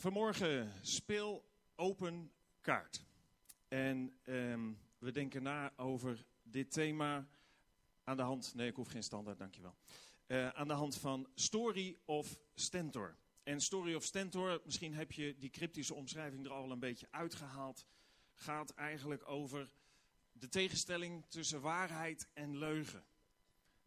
Vanmorgen speel open kaart. En ehm, we denken na over dit thema aan de hand. Nee, ik hoef geen standaard, dankjewel. Uh, aan de hand van Story of Stentor. En Story of Stentor, misschien heb je die cryptische omschrijving er al een beetje uitgehaald. Gaat eigenlijk over de tegenstelling tussen waarheid en leugen.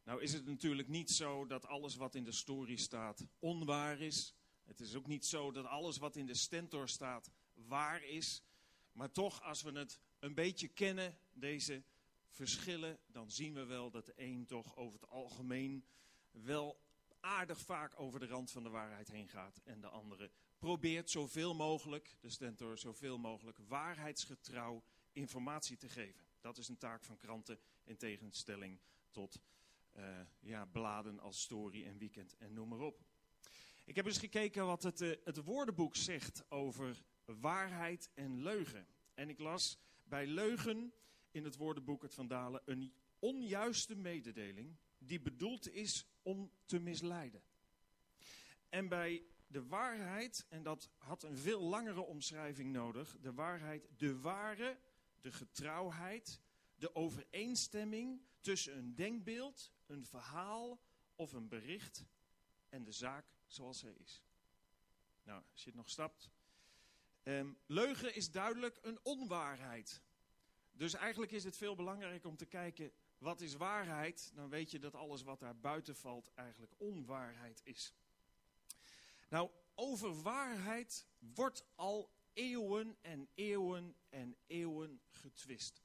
Nou is het natuurlijk niet zo dat alles wat in de story staat onwaar is. Het is ook niet zo dat alles wat in de stentor staat waar is. Maar toch, als we het een beetje kennen, deze verschillen, dan zien we wel dat de een toch over het algemeen wel aardig vaak over de rand van de waarheid heen gaat. En de andere probeert zoveel mogelijk, de stentor, zoveel mogelijk waarheidsgetrouw informatie te geven. Dat is een taak van kranten in tegenstelling tot uh, ja, bladen als Story en Weekend en noem maar op. Ik heb eens gekeken wat het, uh, het woordenboek zegt over waarheid en leugen. En ik las bij leugen in het woordenboek het Van Dalen een onjuiste mededeling die bedoeld is om te misleiden. En bij de waarheid, en dat had een veel langere omschrijving nodig, de waarheid, de ware, de getrouwheid, de overeenstemming tussen een denkbeeld, een verhaal of een bericht en de zaak zoals zij is. Nou, als je het nog stapt. Um, leugen is duidelijk een onwaarheid. Dus eigenlijk is het veel belangrijker om te kijken wat is waarheid. Dan weet je dat alles wat daar buiten valt eigenlijk onwaarheid is. Nou, over waarheid wordt al eeuwen en eeuwen en eeuwen getwist.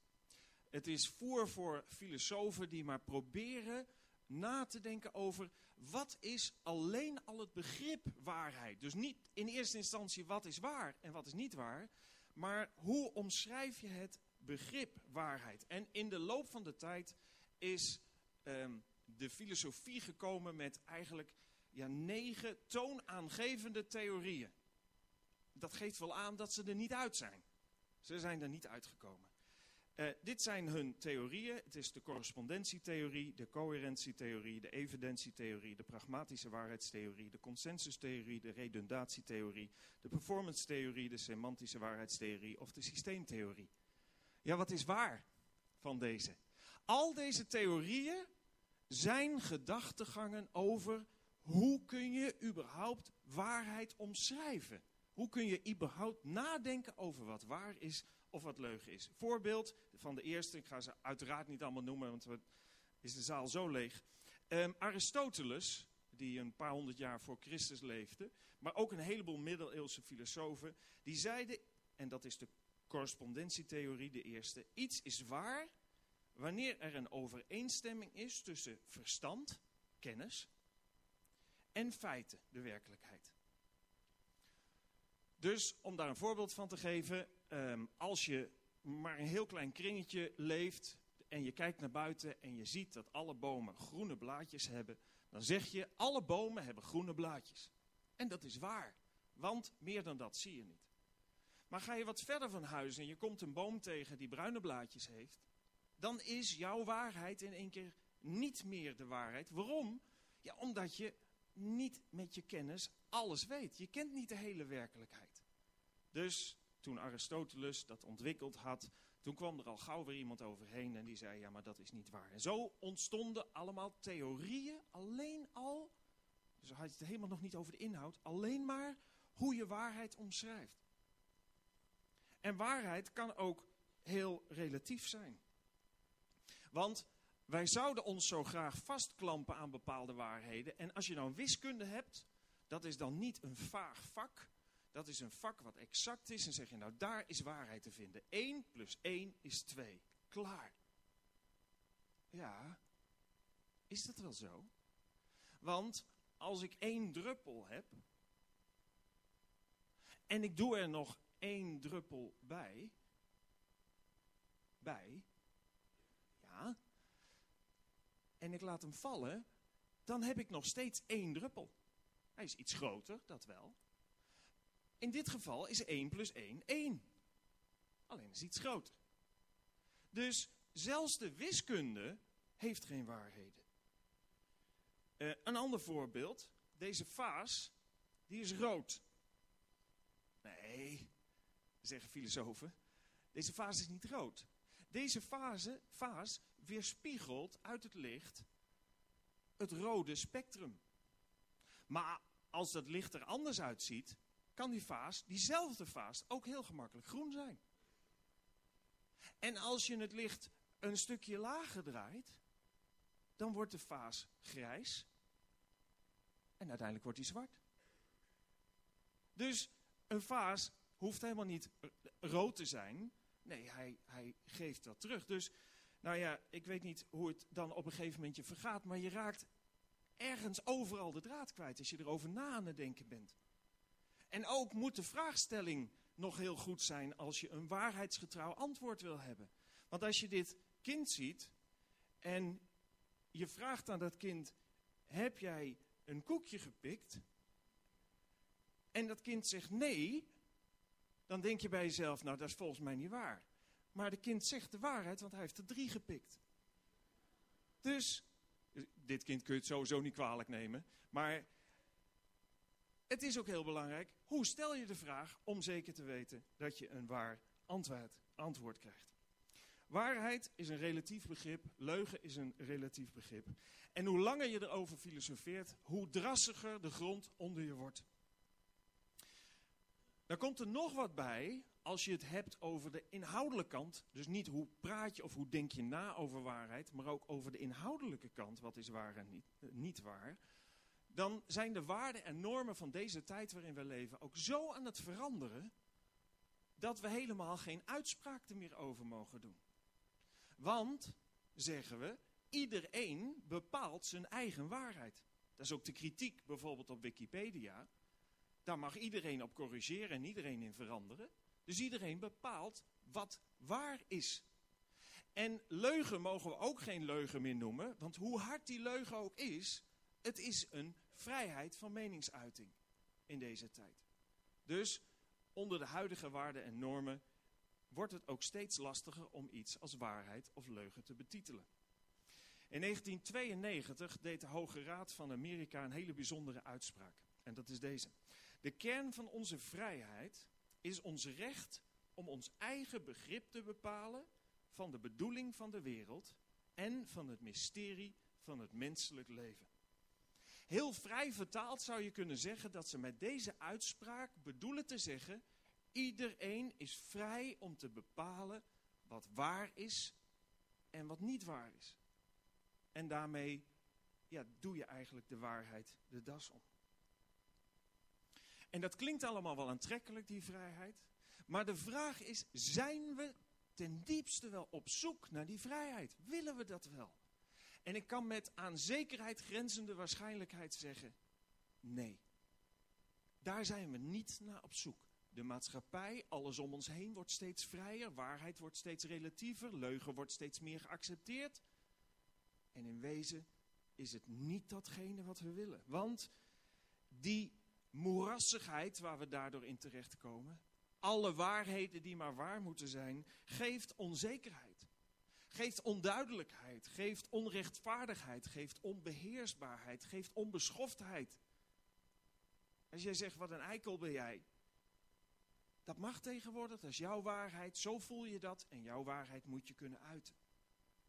Het is voer voor filosofen die maar proberen na te denken over wat is alleen al het begrip waarheid. Dus niet in eerste instantie wat is waar en wat is niet waar, maar hoe omschrijf je het begrip waarheid. En in de loop van de tijd is um, de filosofie gekomen met eigenlijk ja, negen toonaangevende theorieën. Dat geeft wel aan dat ze er niet uit zijn. Ze zijn er niet uitgekomen. Uh, dit zijn hun theorieën. Het is de correspondentietheorie, de coherentietheorie, de evidentietheorie, de pragmatische waarheidstheorie, de consensustheorie, de redundatietheorie, de performancetheorie, de semantische waarheidstheorie of de systeemtheorie. Ja, wat is waar van deze? Al deze theorieën zijn gedachtegangen over hoe kun je überhaupt waarheid omschrijven. Hoe kun je überhaupt nadenken over wat waar is of wat leugen is. Voorbeeld van de eerste, ik ga ze uiteraard niet allemaal noemen, want we, is de zaal zo leeg. Um, Aristoteles, die een paar honderd jaar voor Christus leefde, maar ook een heleboel middeleeuwse filosofen, die zeiden, en dat is de correspondentietheorie, de eerste, iets is waar wanneer er een overeenstemming is tussen verstand, kennis, en feiten, de werkelijkheid. Dus om daar een voorbeeld van te geven, um, als je maar een heel klein kringetje leeft en je kijkt naar buiten en je ziet dat alle bomen groene blaadjes hebben, dan zeg je alle bomen hebben groene blaadjes. En dat is waar, want meer dan dat zie je niet. Maar ga je wat verder van huis en je komt een boom tegen die bruine blaadjes heeft, dan is jouw waarheid in één keer niet meer de waarheid. Waarom? Ja, omdat je niet met je kennis alles weet. Je kent niet de hele werkelijkheid. Dus toen Aristoteles dat ontwikkeld had, toen kwam er al gauw weer iemand overheen en die zei, ja maar dat is niet waar. En zo ontstonden allemaal theorieën, alleen al, dus had je het helemaal nog niet over de inhoud, alleen maar hoe je waarheid omschrijft. En waarheid kan ook heel relatief zijn. Want wij zouden ons zo graag vastklampen aan bepaalde waarheden. En als je nou wiskunde hebt, dat is dan niet een vaag vak. Dat is een vak wat exact is. En zeg je, nou daar is waarheid te vinden. 1 plus 1 is 2. Klaar. Ja, is dat wel zo? Want als ik één druppel heb. En ik doe er nog één druppel bij. Bij. Ja. En ik laat hem vallen. Dan heb ik nog steeds één druppel. Hij is iets groter, dat wel. In dit geval is 1 plus 1 1. Alleen is iets groter. Dus zelfs de wiskunde heeft geen waarheden. Uh, een ander voorbeeld. Deze vaas, die is rood. Nee, zeggen filosofen. Deze vaas is niet rood. Deze fase, vaas weerspiegelt uit het licht het rode spectrum. Maar als dat licht er anders uitziet, kan die vaas, diezelfde vaas, ook heel gemakkelijk groen zijn. En als je het licht een stukje lager draait, dan wordt de vaas grijs en uiteindelijk wordt hij zwart. Dus een vaas hoeft helemaal niet rood te zijn. Nee, hij, hij geeft dat terug. Dus, nou ja, ik weet niet hoe het dan op een gegeven moment je vergaat, maar je raakt ergens overal de draad kwijt als je erover na aan het denken bent. En ook moet de vraagstelling nog heel goed zijn als je een waarheidsgetrouw antwoord wil hebben. Want als je dit kind ziet en je vraagt aan dat kind: heb jij een koekje gepikt? En dat kind zegt nee, dan denk je bij jezelf: nou, dat is volgens mij niet waar. Maar de kind zegt de waarheid, want hij heeft er drie gepikt. Dus, dit kind kun je het sowieso niet kwalijk nemen. Maar het is ook heel belangrijk, hoe stel je de vraag om zeker te weten dat je een waar antwoord, antwoord krijgt. Waarheid is een relatief begrip, leugen is een relatief begrip. En hoe langer je erover filosofeert, hoe drassiger de grond onder je wordt. Dan komt er nog wat bij als je het hebt over de inhoudelijke kant. Dus niet hoe praat je of hoe denk je na over waarheid, maar ook over de inhoudelijke kant, wat is waar en niet, eh, niet waar. Dan zijn de waarden en normen van deze tijd waarin we leven ook zo aan het veranderen, dat we helemaal geen uitspraak meer over mogen doen. Want, zeggen we, iedereen bepaalt zijn eigen waarheid. Dat is ook de kritiek bijvoorbeeld op Wikipedia. Daar mag iedereen op corrigeren en iedereen in veranderen. Dus iedereen bepaalt wat waar is. En leugen mogen we ook geen leugen meer noemen, want hoe hard die leugen ook is, het is een vrijheid van meningsuiting in deze tijd. Dus onder de huidige waarden en normen wordt het ook steeds lastiger om iets als waarheid of leugen te betitelen. In 1992 deed de Hoge Raad van Amerika een hele bijzondere uitspraak. En dat is deze. De kern van onze vrijheid is ons recht om ons eigen begrip te bepalen van de bedoeling van de wereld en van het mysterie van het menselijk leven. Heel vrij vertaald zou je kunnen zeggen dat ze met deze uitspraak bedoelen te zeggen: iedereen is vrij om te bepalen wat waar is en wat niet waar is. En daarmee ja, doe je eigenlijk de waarheid de das om. En dat klinkt allemaal wel aantrekkelijk, die vrijheid. Maar de vraag is, zijn we ten diepste wel op zoek naar die vrijheid? Willen we dat wel? En ik kan met aan zekerheid grenzende waarschijnlijkheid zeggen, nee. Daar zijn we niet naar op zoek. De maatschappij, alles om ons heen wordt steeds vrijer, waarheid wordt steeds relatiever, leugen wordt steeds meer geaccepteerd. En in wezen is het niet datgene wat we willen. Want die moerassigheid waar we daardoor in terechtkomen, alle waarheden die maar waar moeten zijn, geeft onzekerheid. Geeft onduidelijkheid, geeft onrechtvaardigheid, geeft onbeheersbaarheid, geeft onbeschoftheid. Als jij zegt, wat een eikel ben jij. Dat mag tegenwoordig, dat is jouw waarheid, zo voel je dat en jouw waarheid moet je kunnen uiten.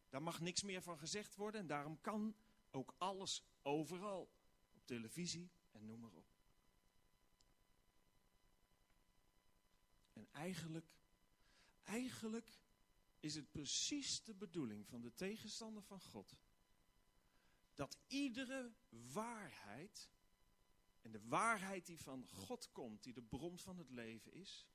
Daar mag niks meer van gezegd worden en daarom kan ook alles overal. Op televisie en noem maar op. En eigenlijk, eigenlijk is het precies de bedoeling van de tegenstander van God. Dat iedere waarheid, en de waarheid die van God komt, die de bron van het leven is,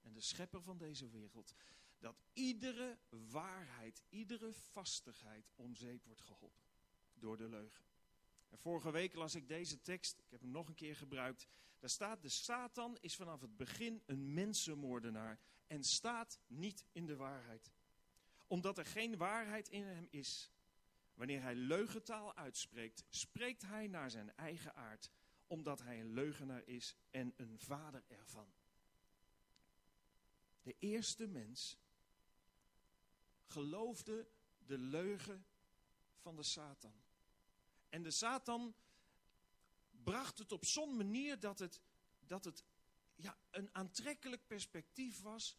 en de schepper van deze wereld, dat iedere waarheid, iedere vastigheid om zeep wordt geholpen door de leugen. En vorige week las ik deze tekst, ik heb hem nog een keer gebruikt. Daar staat, de Satan is vanaf het begin een mensenmoordenaar en staat niet in de waarheid. Omdat er geen waarheid in hem is. Wanneer hij leugentaal uitspreekt, spreekt hij naar zijn eigen aard, omdat hij een leugenaar is en een vader ervan. De eerste mens geloofde de leugen van de Satan. En de Satan bracht het op zo'n manier dat het, dat het ja, een aantrekkelijk perspectief was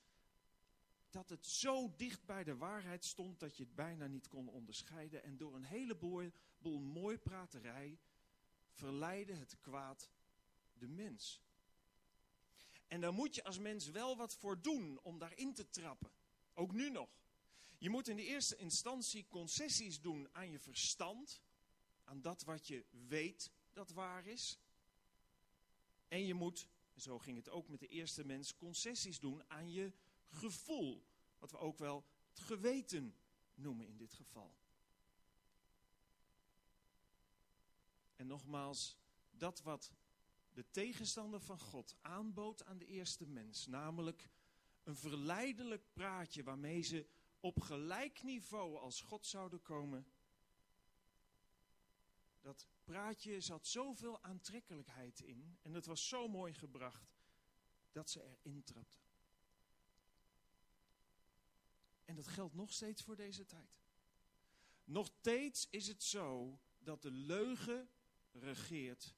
dat het zo dicht bij de waarheid stond dat je het bijna niet kon onderscheiden. En door een heleboel mooi praterij verleidde het kwaad de mens. En daar moet je als mens wel wat voor doen om daarin te trappen. Ook nu nog. Je moet in de eerste instantie concessies doen aan je verstand, aan dat wat je weet dat waar is. En je moet, zo ging het ook met de eerste mens, concessies doen aan je gevoel. Wat we ook wel het geweten noemen in dit geval. En nogmaals, dat wat de tegenstander van God aanbood aan de eerste mens, namelijk een verleidelijk praatje waarmee ze op gelijk niveau als God zouden komen. Dat praatje zat zoveel aantrekkelijkheid in en het was zo mooi gebracht dat ze erin trapten. En dat geldt nog steeds voor deze tijd. Nog steeds is het zo dat de leugen regeert,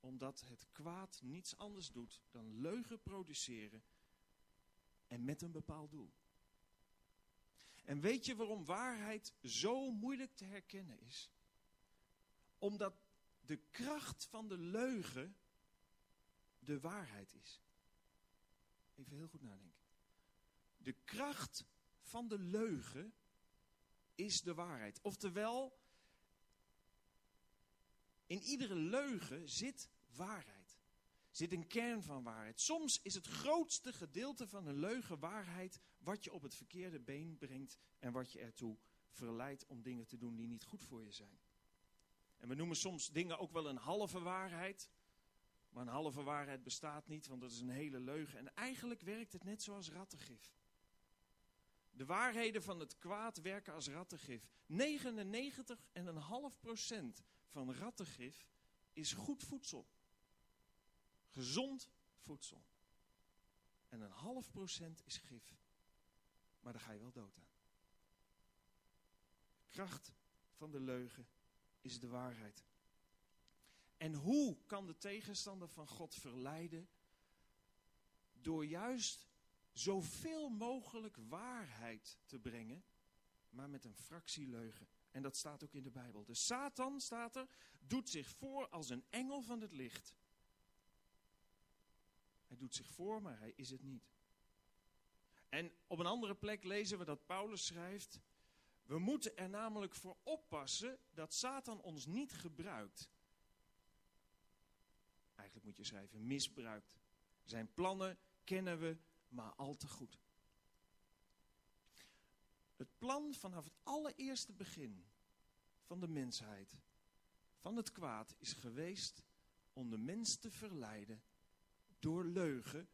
omdat het kwaad niets anders doet dan leugen produceren en met een bepaald doel. En weet je waarom waarheid zo moeilijk te herkennen is? Omdat de kracht van de leugen de waarheid is. Even heel goed nadenken. De kracht van de leugen is de waarheid. Oftewel, in iedere leugen zit waarheid. Zit een kern van waarheid. Soms is het grootste gedeelte van een leugen waarheid wat je op het verkeerde been brengt en wat je ertoe verleidt om dingen te doen die niet goed voor je zijn. En we noemen soms dingen ook wel een halve waarheid. Maar een halve waarheid bestaat niet, want dat is een hele leugen. En eigenlijk werkt het net zoals rattengif. De waarheden van het kwaad werken als rattengif. 99,5% van rattengif is goed voedsel. Gezond voedsel. En een half procent is gif. Maar daar ga je wel dood aan. Kracht van de leugen is de waarheid. En hoe kan de tegenstander van God verleiden? Door juist zoveel mogelijk waarheid te brengen, maar met een fractie leugen. En dat staat ook in de Bijbel. De Satan, staat er, doet zich voor als een engel van het licht. Hij doet zich voor, maar hij is het niet. En op een andere plek lezen we dat Paulus schrijft: We moeten er namelijk voor oppassen dat Satan ons niet gebruikt. Eigenlijk moet je schrijven: misbruikt. Zijn plannen kennen we maar al te goed. Het plan vanaf het allereerste begin van de mensheid, van het kwaad, is geweest om de mens te verleiden door leugen,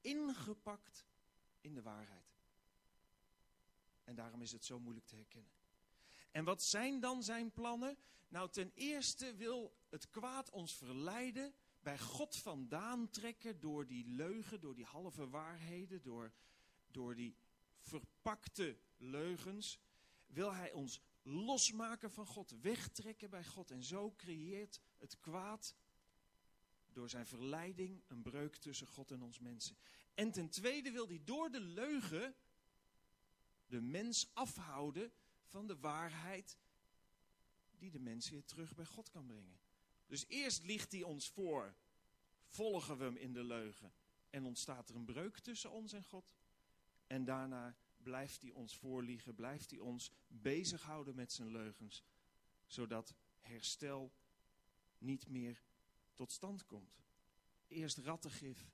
ingepakt in de waarheid. En daarom is het zo moeilijk te herkennen. En wat zijn dan zijn plannen? Nou, ten eerste wil het kwaad ons verleiden, bij God vandaan trekken door die leugen, door die halve waarheden, door, door die verpakte leugens. Wil hij ons losmaken van God, wegtrekken bij God. En zo creëert het kwaad door zijn verleiding een breuk tussen God en ons mensen. En ten tweede wil hij door de leugen de mens afhouden van de waarheid die de mens weer terug bij God kan brengen. Dus eerst liegt hij ons voor, volgen we hem in de leugen en ontstaat er een breuk tussen ons en God. En daarna blijft hij ons voorliegen, blijft hij ons bezighouden met zijn leugens, zodat herstel niet meer tot stand komt. Eerst rattengif,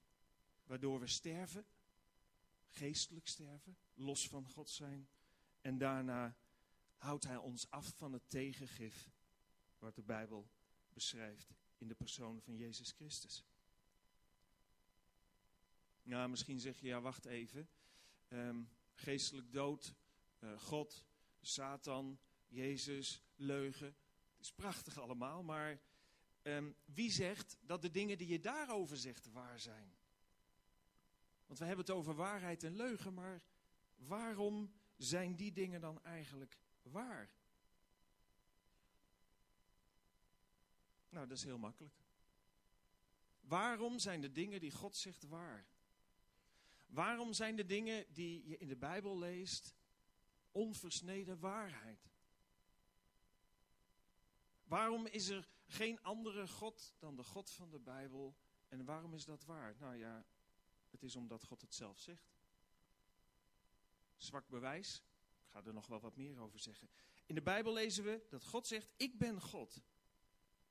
waardoor we sterven, geestelijk sterven, los van God zijn. En daarna houdt hij ons af van het tegengif, wat de Bijbel beschrijft in de persoon van Jezus Christus. Nou, misschien zeg je, ja, wacht even. Ehm, geestelijk dood, uh, God, Satan, Jezus, leugen. Het is prachtig allemaal, maar um, wie zegt dat de dingen die je daarover zegt waar zijn? Want we hebben het over waarheid en leugen, maar waarom zijn die dingen dan eigenlijk waar? Nou, dat is heel makkelijk. Waarom zijn de dingen die God zegt waar? Waarom zijn de dingen die je in de Bijbel leest onversneden waarheid? Waarom is er geen andere God dan de God van de Bijbel? En waarom is dat waar? Nou ja, het is omdat God het zelf zegt. Zwak bewijs. Ik ga er nog wel wat meer over zeggen. In de Bijbel lezen we dat God zegt: Ik ben God.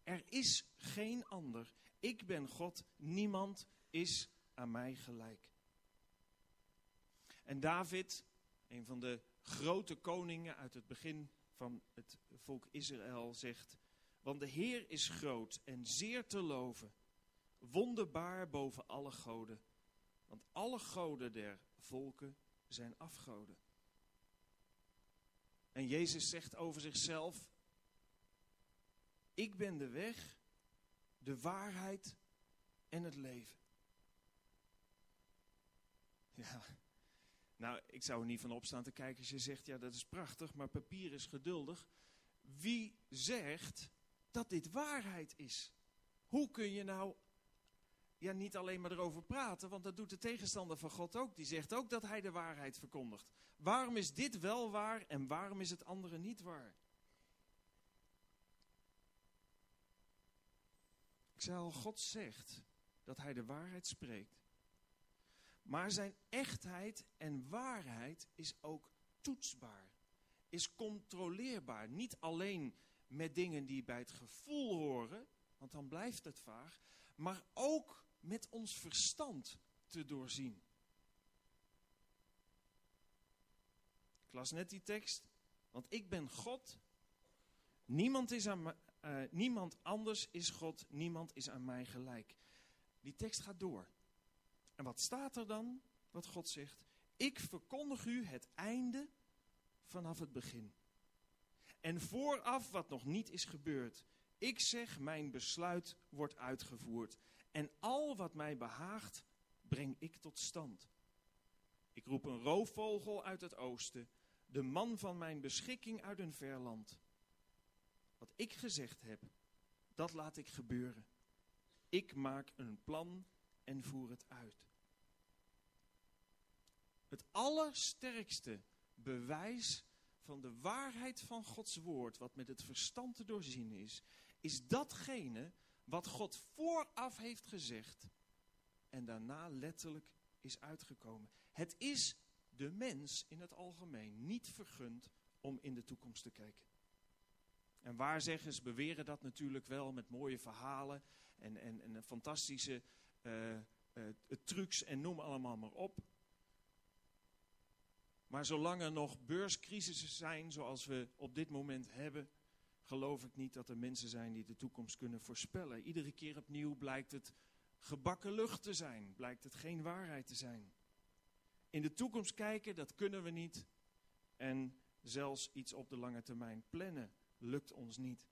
Er is geen ander. Ik ben God. Niemand is aan mij gelijk. En David, een van de grote koningen uit het begin van het volk Israël, zegt: Want de Heer is groot en zeer te loven, wonderbaar boven alle goden. Want alle goden der volken zijn afgoden. En Jezus zegt over zichzelf: Ik ben de weg, de waarheid en het leven. Ja, nou, ik zou er niet van opstaan te kijken als je zegt: Ja, dat is prachtig, maar papier is geduldig. Wie zegt dat dit waarheid is? Hoe kun je nou ja, niet alleen maar erover praten, want dat doet de tegenstander van God ook. Die zegt ook dat hij de waarheid verkondigt. Waarom is dit wel waar en waarom is het andere niet waar? Ik zei al, God zegt dat hij de waarheid spreekt. Maar zijn echtheid en waarheid is ook toetsbaar. Is controleerbaar. Niet alleen met dingen die bij het gevoel horen, want dan blijft het vaag. Maar ook met ons verstand te doorzien. Ik las net die tekst, want ik ben God. Niemand, is aan uh, niemand anders is God, niemand is aan mij gelijk. Die tekst gaat door. En wat staat er dan? Wat God zegt. Ik verkondig u het einde vanaf het begin. En vooraf wat nog niet is gebeurd. Ik zeg, mijn besluit wordt uitgevoerd. En al wat mij behaagt, breng ik tot stand. Ik roep een roofvogel uit het oosten, de man van mijn beschikking uit een ver land. Wat ik gezegd heb, dat laat ik gebeuren. Ik maak een plan en voer het uit. Het allersterkste bewijs van de waarheid van Gods woord, wat met het verstand te doorzien is, is datgene wat God vooraf heeft gezegd en daarna letterlijk is uitgekomen. Het is de mens in het algemeen niet vergund om in de toekomst te kijken. En waarzeggers beweren dat natuurlijk wel met mooie verhalen en, en, en fantastische uh, uh, trucs en noem allemaal maar op. Maar zolang er nog beurscrisissen zijn zoals we op dit moment hebben, geloof ik niet dat er mensen zijn die de toekomst kunnen voorspellen. Iedere keer opnieuw blijkt het gebakken lucht te zijn, blijkt het geen waarheid te zijn. In de toekomst kijken, dat kunnen we niet. En zelfs iets op de lange termijn plannen lukt ons niet.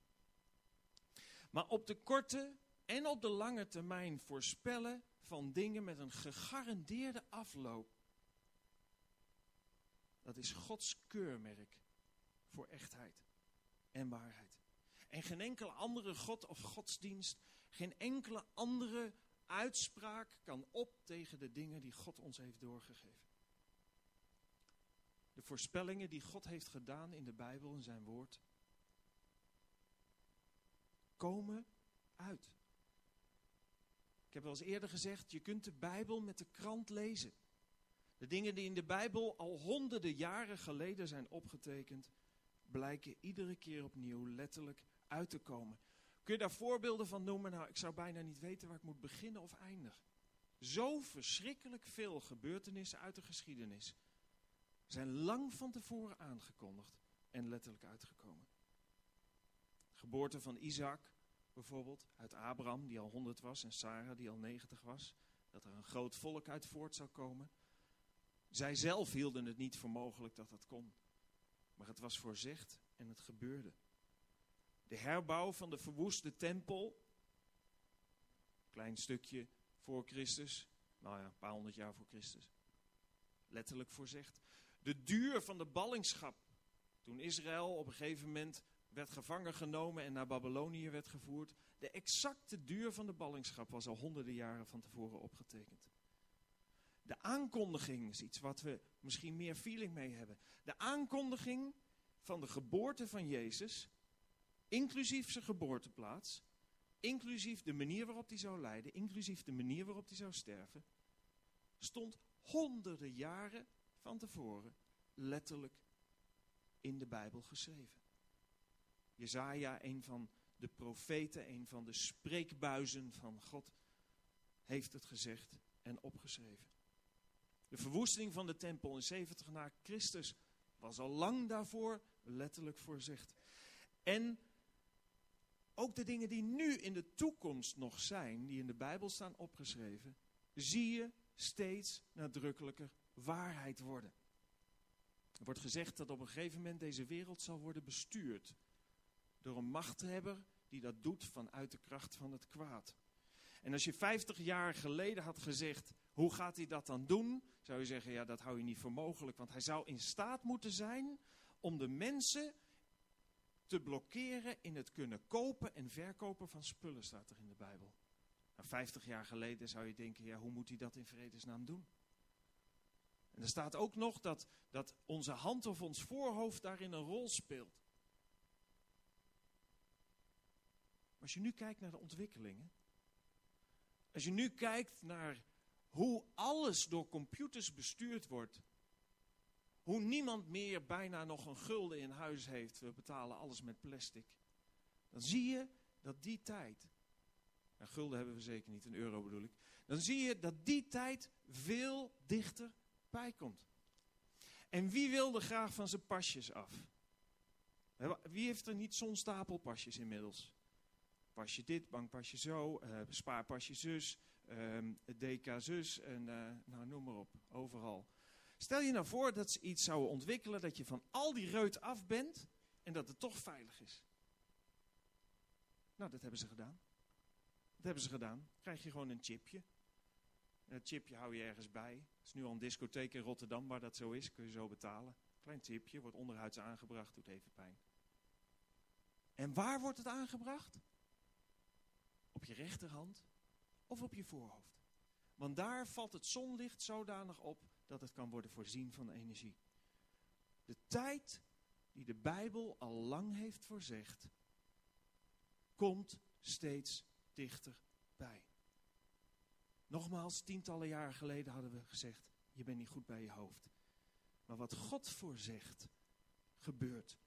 Maar op de korte en op de lange termijn voorspellen van dingen met een gegarandeerde afloop. Dat is Gods keurmerk voor echtheid en waarheid. En geen enkele andere God of godsdienst, geen enkele andere uitspraak kan op tegen de dingen die God ons heeft doorgegeven. De voorspellingen die God heeft gedaan in de Bijbel en zijn woord, komen uit. Ik heb wel eens eerder gezegd, je kunt de Bijbel met de krant lezen. De dingen die in de Bijbel al honderden jaren geleden zijn opgetekend, blijken iedere keer opnieuw letterlijk uit te komen. Kun je daar voorbeelden van noemen? Nou, ik zou bijna niet weten waar ik moet beginnen of eindigen. Zo verschrikkelijk veel gebeurtenissen uit de geschiedenis zijn lang van tevoren aangekondigd en letterlijk uitgekomen. Geboorte van Isaac bijvoorbeeld, uit Abraham die al 100 was en Sarah die al 90 was. Dat er een groot volk uit voort zou komen. Zij zelf hielden het niet voor mogelijk dat dat kon. Maar het was voorzegd en het gebeurde. De herbouw van de verwoeste tempel, klein stukje voor Christus, nou ja, een paar honderd jaar voor Christus, letterlijk voorzegd. De duur van de ballingschap, toen Israël op een gegeven moment werd gevangen genomen en naar Babylonië werd gevoerd. De exacte duur van de ballingschap was al honderden jaren van tevoren opgetekend. De aankondiging is iets wat we misschien meer feeling mee hebben. De aankondiging van de geboorte van Jezus, inclusief zijn geboorteplaats, inclusief de manier waarop hij zou lijden, inclusief de manier waarop hij zou sterven, stond honderden jaren van tevoren letterlijk in de Bijbel geschreven. Jezaja, een van de profeten, een van de spreekbuizen van God, heeft het gezegd en opgeschreven. De verwoesting van de tempel in 70 na Christus was al lang daarvoor letterlijk voorzegd. En ook de dingen die nu in de toekomst nog zijn, die in de Bijbel staan opgeschreven, zie je steeds nadrukkelijker waarheid worden. Er wordt gezegd dat op een gegeven moment deze wereld zal worden bestuurd door een machthebber die dat doet vanuit de kracht van het kwaad. En als je 50 jaar geleden had gezegd, hoe gaat hij dat dan doen? Zou je zeggen, ja dat hou je niet voor mogelijk, want hij zou in staat moeten zijn om de mensen te blokkeren in het kunnen kopen en verkopen van spullen, staat er in de Bijbel. Nou, 50 jaar geleden zou je denken, ja hoe moet hij dat in vredesnaam doen? En er staat ook nog dat, dat onze hand of ons voorhoofd daarin een rol speelt. Maar als je nu kijkt naar de ontwikkelingen, als je nu kijkt naar hoe alles door computers bestuurd wordt, hoe niemand meer bijna nog een gulden in huis heeft, we betalen alles met plastic, dan zie je dat die tijd, een gulden hebben we zeker niet, een euro bedoel ik, dan zie je dat die tijd veel dichter bij komt. En wie wilde graag van zijn pasjes af? Wie heeft er niet zo'n stapel pasjes inmiddels? Pasje dit, bankpasje zo, uh, spaarpasje zus, um, DK zus en uh, nou, noem maar op, overal. Stel je nou voor dat ze iets zouden ontwikkelen dat je van al die reut af bent en dat het toch veilig is. Nou, dat hebben ze gedaan. Dat hebben ze gedaan. Krijg je gewoon een chipje. En dat chipje hou je ergens bij. Het is nu al een discotheek in Rotterdam waar dat zo is. Kun je zo betalen. Klein chipje, wordt onderhuids aangebracht, doet even pijn. En waar wordt het aangebracht? Op je rechterhand of op je voorhoofd. Want daar valt het zonlicht zodanig op dat het kan worden voorzien van energie. De tijd die de Bijbel al lang heeft voorzegd, komt steeds dichterbij. Nogmaals, tientallen jaren geleden hadden we gezegd, je bent niet goed bij je hoofd. Maar wat God voorzegt, gebeurt.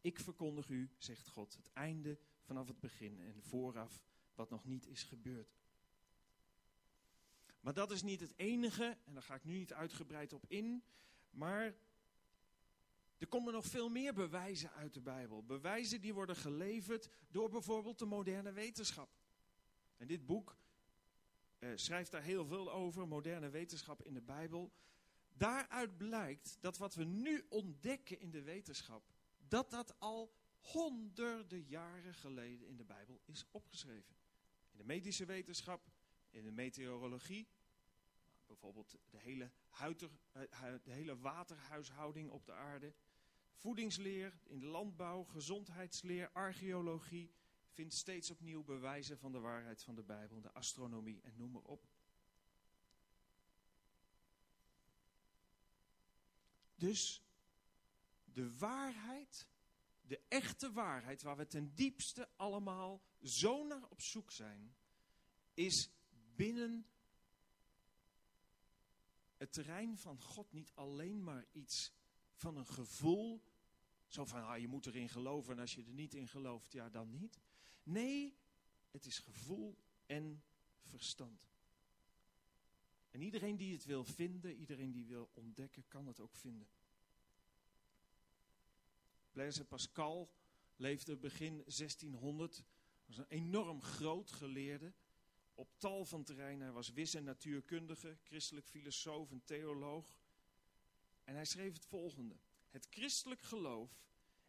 Ik verkondig u, zegt God, het einde vanaf het begin en vooraf wat nog niet is gebeurd. Maar dat is niet het enige, en daar ga ik nu niet uitgebreid op in, maar er komen nog veel meer bewijzen uit de Bijbel. Bewijzen die worden geleverd door bijvoorbeeld de moderne wetenschap. En dit boek eh, schrijft daar heel veel over, moderne wetenschap in de Bijbel. Daaruit blijkt dat wat we nu ontdekken in de wetenschap, dat dat al honderden jaren geleden in de Bijbel is opgeschreven. In de medische wetenschap, in de meteorologie, bijvoorbeeld de hele, huiter, eh, de hele waterhuishouding op de aarde, voedingsleer, in de landbouw, gezondheidsleer, archeologie, vindt steeds opnieuw bewijzen van de waarheid van de Bijbel, de astronomie en noem maar op. Dus de waarheid de echte waarheid, waar we ten diepste allemaal zo naar op zoek zijn, is binnen het terrein van God niet alleen maar iets van een gevoel, zo van ah, je moet erin geloven en als je er niet in gelooft, ja dan niet. Nee, het is gevoel en verstand. En iedereen die het wil vinden, iedereen die wil ontdekken, kan het ook vinden. Blaise Pascal leefde begin 1600, was een enorm groot geleerde op tal van terreinen. Hij was wis- en natuurkundige, christelijk filosoof en theoloog. En hij schreef het volgende. Het christelijk geloof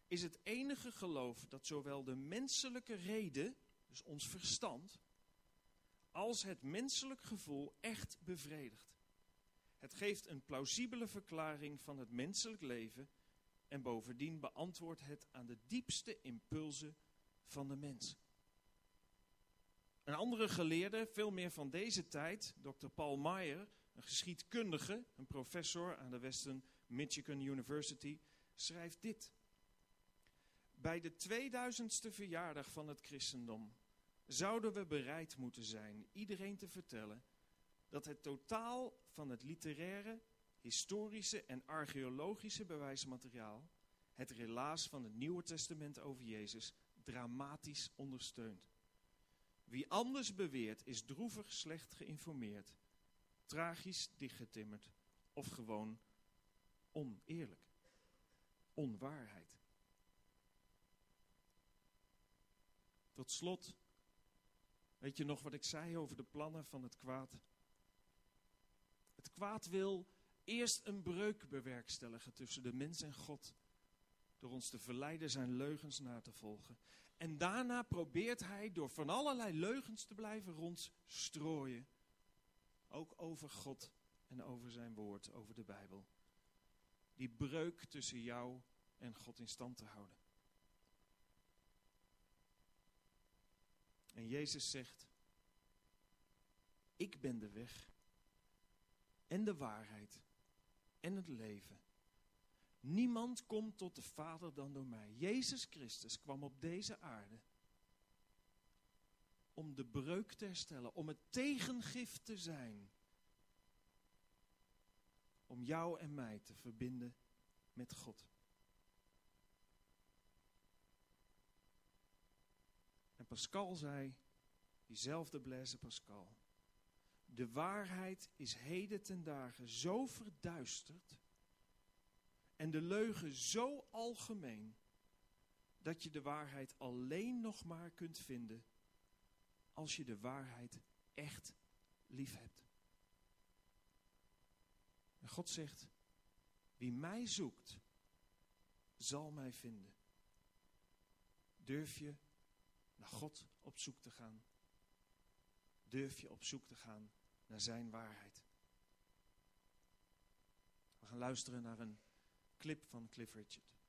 is het enige geloof dat zowel de menselijke reden, dus ons verstand, als het menselijk gevoel echt bevredigt. Het geeft een plausibele verklaring van het menselijk leven En bovendien beantwoordt het aan de diepste impulsen van de mens. Een andere geleerde, veel meer van deze tijd, Dr. Paul Meyer, een geschiedkundige, een professor aan de Western Michigan University, schrijft dit. Bij de 2000ste verjaardag van het christendom zouden we bereid moeten zijn iedereen te vertellen dat het totaal van het literaire, historische en archeologische bewijsmateriaal het relaas van het Nieuwe Testament over Jezus dramatisch ondersteunt. Wie anders beweert is droevig slecht geïnformeerd, tragisch dichtgetimmerd of gewoon oneerlijk. Onwaarheid. Tot slot, weet je nog wat ik zei over de plannen van het kwaad? Het kwaad wil eerst een breuk bewerkstelligen tussen de mens en God. Door ons te verleiden zijn leugens na te volgen. En daarna probeert hij door van allerlei leugens te blijven rondstrooien. Ook over God en over zijn woord, over de Bijbel. Die breuk tussen jou en God in stand te houden. En Jezus zegt, ik ben de weg en de waarheid en het leven. Niemand komt tot de Vader dan door mij. Jezus Christus kwam op deze aarde om de breuk te herstellen, om het tegengif te zijn. Om jou en mij te verbinden met God. En Pascal zei, diezelfde Blaise Pascal, de waarheid is heden ten dagen zo verduisterd en de leugen zo algemeen dat je de waarheid alleen nog maar kunt vinden als je de waarheid echt lief hebt. En God zegt, wie mij zoekt, zal mij vinden. Durf je naar God op zoek te gaan? Durf je op zoek te gaan naar zijn waarheid? We gaan luisteren naar een clip van Cliff Richard.